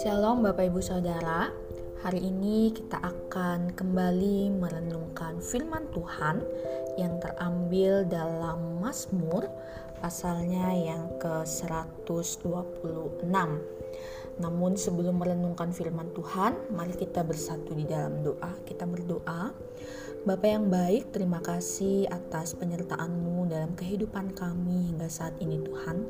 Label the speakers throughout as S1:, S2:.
S1: Shalom Bapak Ibu Saudara. Hari ini kita akan kembali merenungkan firman Tuhan yang terambil dalam Mazmur pasalnya yang ke-126 Namun sebelum merenungkan firman Tuhan, mari kita bersatu di dalam doa. Kita berdoa, Bapak yang baik, terima kasih atas penyertaan-Mu dalam kehidupan kami hingga saat ini Tuhan.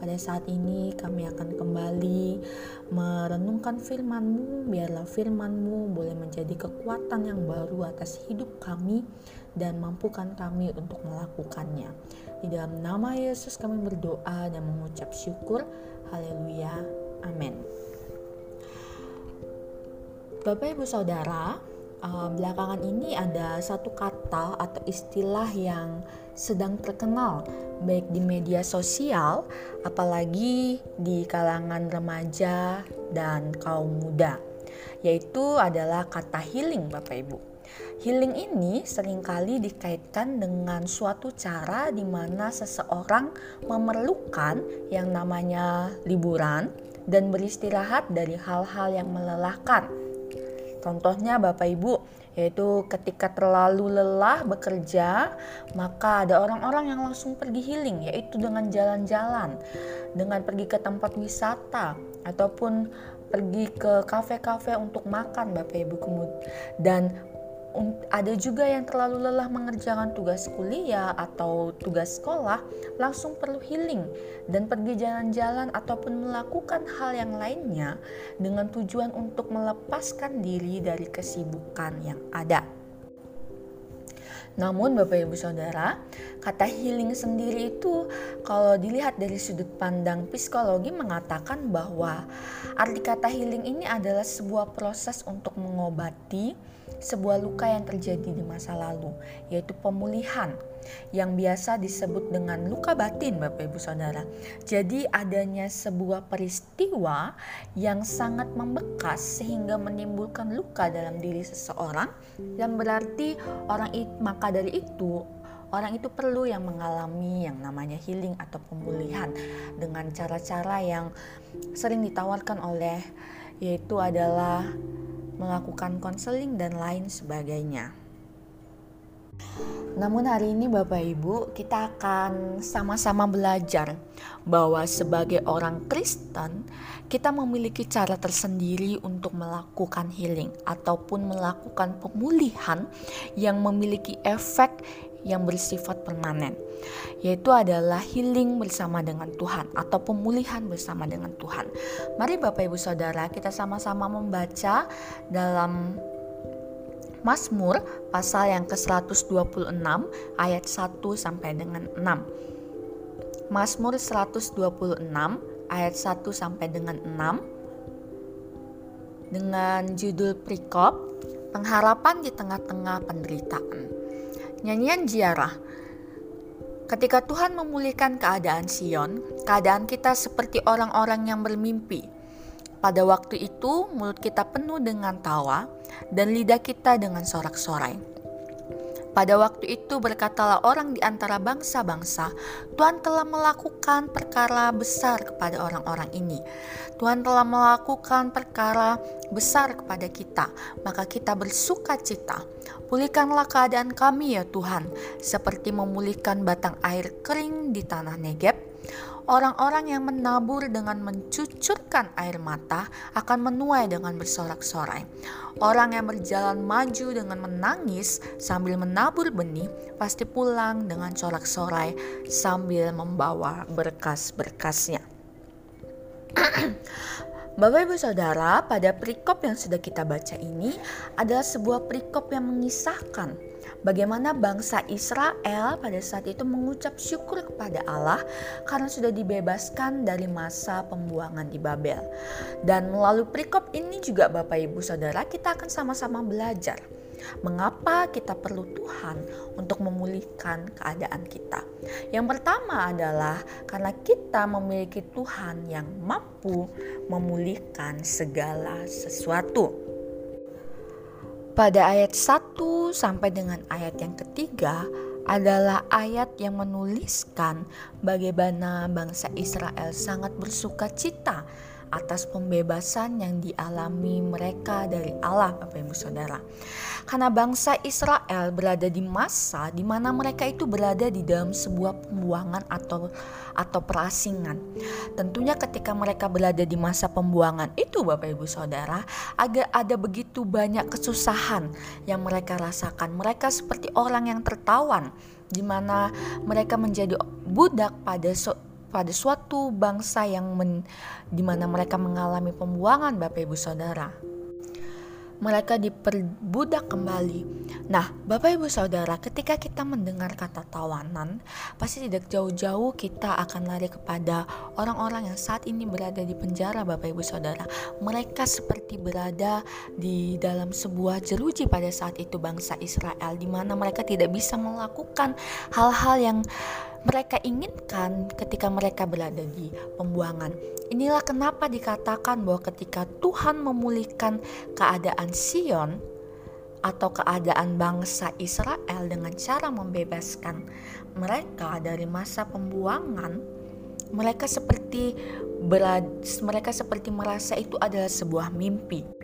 S1: Pada saat ini kami akan kembali merenungkan firman-Mu, biarlah firman-Mu boleh menjadi kekuatan yang baru atas hidup kami dan mampukan kami untuk melakukannya. Di dalam nama Yesus kami berdoa dan mengucap syukur. Haleluya. Amin. Bapak Ibu Saudara, uh, belakangan ini ada satu kata atau istilah yang sedang terkenal baik di media sosial apalagi di kalangan remaja dan kaum muda yaitu adalah kata healing Bapak Ibu. Healing ini sering kali dikaitkan dengan suatu cara di mana seseorang memerlukan yang namanya liburan dan beristirahat dari hal-hal yang melelahkan. Contohnya Bapak Ibu, yaitu ketika terlalu lelah bekerja, maka ada orang-orang yang langsung pergi healing, yaitu dengan jalan-jalan, dengan pergi ke tempat wisata, ataupun pergi ke kafe-kafe untuk makan Bapak Ibu. Kemudian dan ada juga yang terlalu lelah mengerjakan tugas kuliah atau tugas sekolah langsung perlu healing dan pergi jalan-jalan ataupun melakukan hal yang lainnya dengan tujuan untuk melepaskan diri dari kesibukan yang ada. Namun Bapak Ibu Saudara, kata healing sendiri itu kalau dilihat dari sudut pandang psikologi mengatakan bahwa arti kata healing ini adalah sebuah proses untuk mengobati sebuah luka yang terjadi di masa lalu, yaitu pemulihan yang biasa disebut dengan luka batin Bapak Ibu Saudara. Jadi adanya sebuah peristiwa yang sangat membekas sehingga menimbulkan luka dalam diri seseorang dan berarti orang itu maka dari itu orang itu perlu yang mengalami yang namanya healing atau pemulihan dengan cara-cara yang sering ditawarkan oleh yaitu adalah melakukan konseling dan lain sebagainya. Namun hari ini Bapak Ibu kita akan sama-sama belajar bahwa sebagai orang Kristen kita memiliki cara tersendiri untuk melakukan healing ataupun melakukan pemulihan yang memiliki efek yang bersifat permanen, yaitu adalah healing bersama dengan Tuhan atau pemulihan bersama dengan Tuhan. Mari Bapak Ibu Saudara, kita sama-sama membaca dalam Mazmur pasal yang ke-126 ayat 1 sampai dengan 6. Mazmur 126 ayat 1 sampai dengan 6 dengan judul Prikop Pengharapan di tengah-tengah penderitaan. Nyanyian ziarah. Ketika Tuhan memulihkan keadaan Sion, keadaan kita seperti orang-orang yang bermimpi. Pada waktu itu, mulut kita penuh dengan tawa dan lidah kita dengan sorak-sorai. Pada waktu itu berkatalah orang di antara bangsa-bangsa, Tuhan telah melakukan perkara besar kepada orang-orang ini. Tuhan telah melakukan perkara besar kepada kita, maka kita bersuka cita. Pulihkanlah keadaan kami ya Tuhan, seperti memulihkan batang air kering di tanah Negeb Orang-orang yang menabur dengan mencucurkan air mata akan menuai dengan bersorak-sorai. Orang yang berjalan maju dengan menangis sambil menabur benih pasti pulang dengan sorak-sorai sambil membawa berkas-berkasnya. Bapak Ibu Saudara, pada perikop yang sudah kita baca ini adalah sebuah perikop yang mengisahkan bagaimana bangsa Israel pada saat itu mengucap syukur kepada Allah karena sudah dibebaskan dari masa pembuangan di Babel. Dan melalui perikop ini juga Bapak Ibu Saudara kita akan sama-sama belajar Mengapa kita perlu Tuhan untuk memulihkan keadaan kita? Yang pertama adalah karena kita memiliki Tuhan yang mampu memulihkan segala sesuatu. Pada ayat 1 sampai dengan ayat yang ketiga adalah ayat yang menuliskan bagaimana bangsa Israel sangat bersuka cita atas pembebasan yang dialami mereka dari Allah Bapak Ibu Saudara. Karena bangsa Israel berada di masa di mana mereka itu berada di dalam sebuah pembuangan atau atau perasingan. Tentunya ketika mereka berada di masa pembuangan itu Bapak Ibu Saudara, agak ada begitu banyak kesusahan yang mereka rasakan. Mereka seperti orang yang tertawan di mana mereka menjadi budak pada pada suatu bangsa yang men, di mana mereka mengalami pembuangan Bapak Ibu Saudara. Mereka diperbudak kembali. Nah, Bapak Ibu Saudara, ketika kita mendengar kata tawanan, pasti tidak jauh-jauh kita akan lari kepada orang-orang yang saat ini berada di penjara, Bapak Ibu Saudara. Mereka seperti berada di dalam sebuah jeruji pada saat itu bangsa Israel, di mana mereka tidak bisa melakukan hal-hal yang mereka inginkan ketika mereka berada di pembuangan. Inilah kenapa dikatakan bahwa ketika Tuhan memulihkan keadaan Sion atau keadaan bangsa Israel dengan cara membebaskan mereka dari masa pembuangan, mereka seperti berada, mereka seperti merasa itu adalah sebuah mimpi.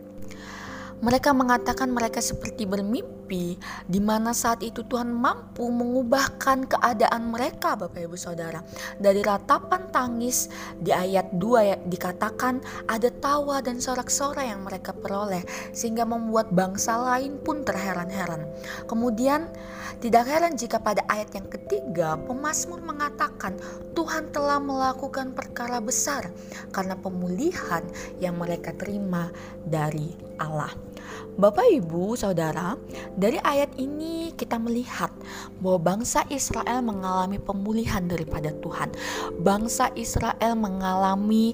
S1: Mereka mengatakan mereka seperti bermimpi di mana saat itu Tuhan mampu mengubahkan keadaan mereka Bapak Ibu Saudara. Dari ratapan tangis di ayat 2 ya, dikatakan ada tawa dan sorak-sorai yang mereka peroleh sehingga membuat bangsa lain pun terheran-heran. Kemudian tidak heran jika pada ayat yang ketiga pemazmur mengatakan Tuhan telah melakukan perkara besar karena pemulihan yang mereka terima dari Allah. Bapak, ibu, saudara, dari ayat ini kita melihat bahwa bangsa Israel mengalami pemulihan daripada Tuhan. Bangsa Israel mengalami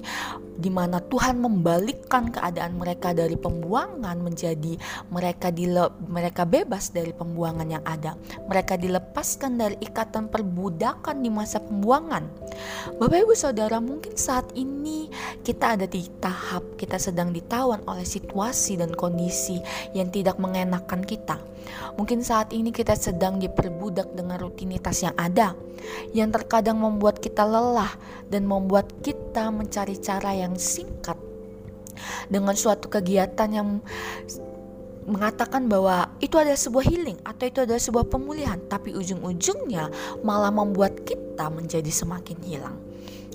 S1: di mana Tuhan membalikkan keadaan mereka dari pembuangan menjadi mereka dile, mereka bebas dari pembuangan yang ada. Mereka dilepaskan dari ikatan perbudakan di masa pembuangan. Bapak Ibu Saudara, mungkin saat ini kita ada di tahap kita sedang ditawan oleh situasi dan kondisi yang tidak mengenakan kita. Mungkin saat ini kita sedang diperbudak dengan rutinitas yang ada yang terkadang membuat kita lelah dan membuat kita mencari cara yang singkat. Dengan suatu kegiatan yang mengatakan bahwa itu adalah sebuah healing atau itu adalah sebuah pemulihan, tapi ujung-ujungnya malah membuat kita menjadi semakin hilang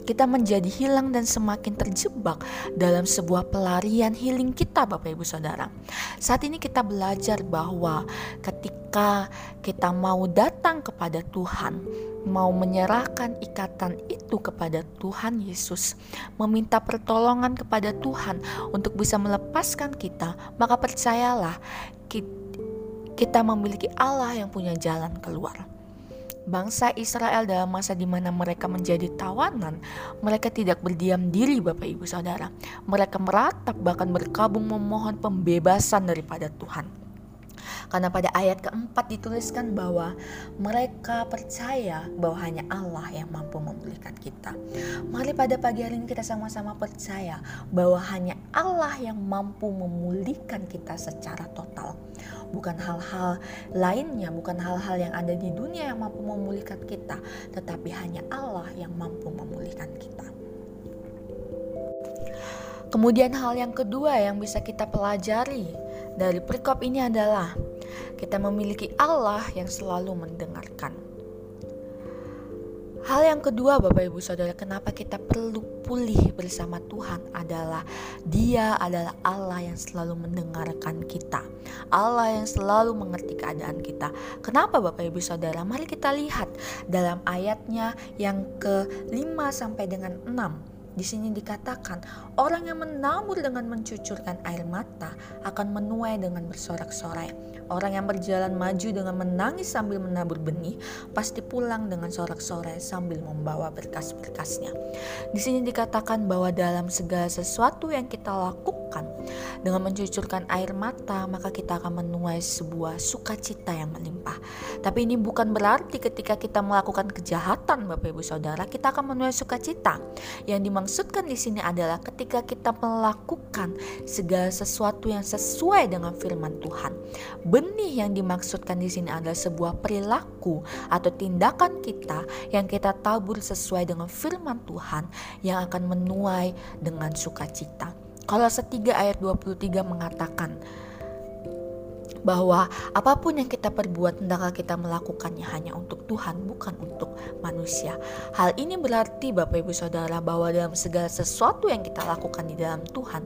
S1: kita menjadi hilang dan semakin terjebak dalam sebuah pelarian healing kita Bapak Ibu Saudara. Saat ini kita belajar bahwa ketika kita mau datang kepada Tuhan, mau menyerahkan ikatan itu kepada Tuhan Yesus, meminta pertolongan kepada Tuhan untuk bisa melepaskan kita, maka percayalah kita memiliki Allah yang punya jalan keluar bangsa Israel dalam masa di mana mereka menjadi tawanan, mereka tidak berdiam diri Bapak Ibu Saudara. Mereka meratap bahkan berkabung memohon pembebasan daripada Tuhan. Karena pada ayat keempat dituliskan bahwa mereka percaya bahwa hanya Allah yang mampu memulihkan kita. Mari pada pagi hari ini kita sama-sama percaya bahwa hanya Allah yang mampu memulihkan kita secara total. Bukan hal-hal lainnya, bukan hal-hal yang ada di dunia yang mampu memulihkan kita, tetapi hanya Allah yang mampu memulihkan kita. Kemudian hal yang kedua yang bisa kita pelajari dari perikop ini adalah kita memiliki Allah yang selalu mendengarkan. Hal yang kedua Bapak Ibu Saudara kenapa kita perlu pulih bersama Tuhan adalah dia adalah Allah yang selalu mendengarkan kita. Allah yang selalu mengerti keadaan kita. Kenapa Bapak Ibu Saudara? Mari kita lihat dalam ayatnya yang ke-5 sampai dengan 6. Di sini dikatakan, orang yang menabur dengan mencucurkan air mata akan menuai dengan bersorak-sorai. Orang yang berjalan maju dengan menangis sambil menabur benih pasti pulang dengan sorak-sorai sambil membawa berkas-berkasnya. Di sini dikatakan bahwa dalam segala sesuatu yang kita lakukan dengan mencucurkan air mata, maka kita akan menuai sebuah sukacita yang melimpah. Tapi ini bukan berarti ketika kita melakukan kejahatan, Bapak Ibu Saudara, kita akan menuai sukacita. Yang dimaksud dimaksudkan di sini adalah ketika kita melakukan segala sesuatu yang sesuai dengan firman Tuhan, benih yang dimaksudkan di sini adalah sebuah perilaku atau tindakan kita yang kita tabur sesuai dengan firman Tuhan yang akan menuai dengan sukacita. Kalau setiga ayat 23 mengatakan, bahwa apa pun yang kita perbuat hendaklah kita melakukannya hanya untuk Tuhan bukan untuk manusia. Hal ini berarti Bapak Ibu Saudara bahwa dalam segala sesuatu yang kita lakukan di dalam Tuhan,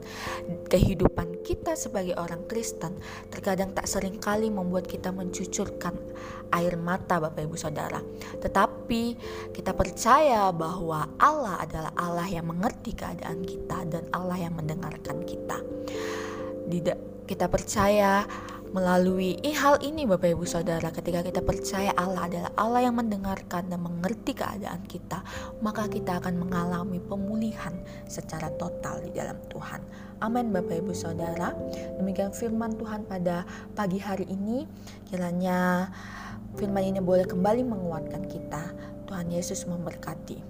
S1: kehidupan kita sebagai orang Kristen terkadang tak sering kali membuat kita mencucurkan air mata Bapak Ibu Saudara. Tetapi kita percaya bahwa Allah adalah Allah yang mengerti keadaan kita dan Allah yang mendengarkan kita. Kita percaya Melalui hal ini Bapak Ibu Saudara ketika kita percaya Allah adalah Allah yang mendengarkan dan mengerti keadaan kita maka kita akan mengalami pemulihan secara total di dalam Tuhan. Amin Bapak Ibu Saudara. Demikian firman Tuhan pada pagi hari ini kiranya firman ini boleh kembali menguatkan kita. Tuhan Yesus memberkati.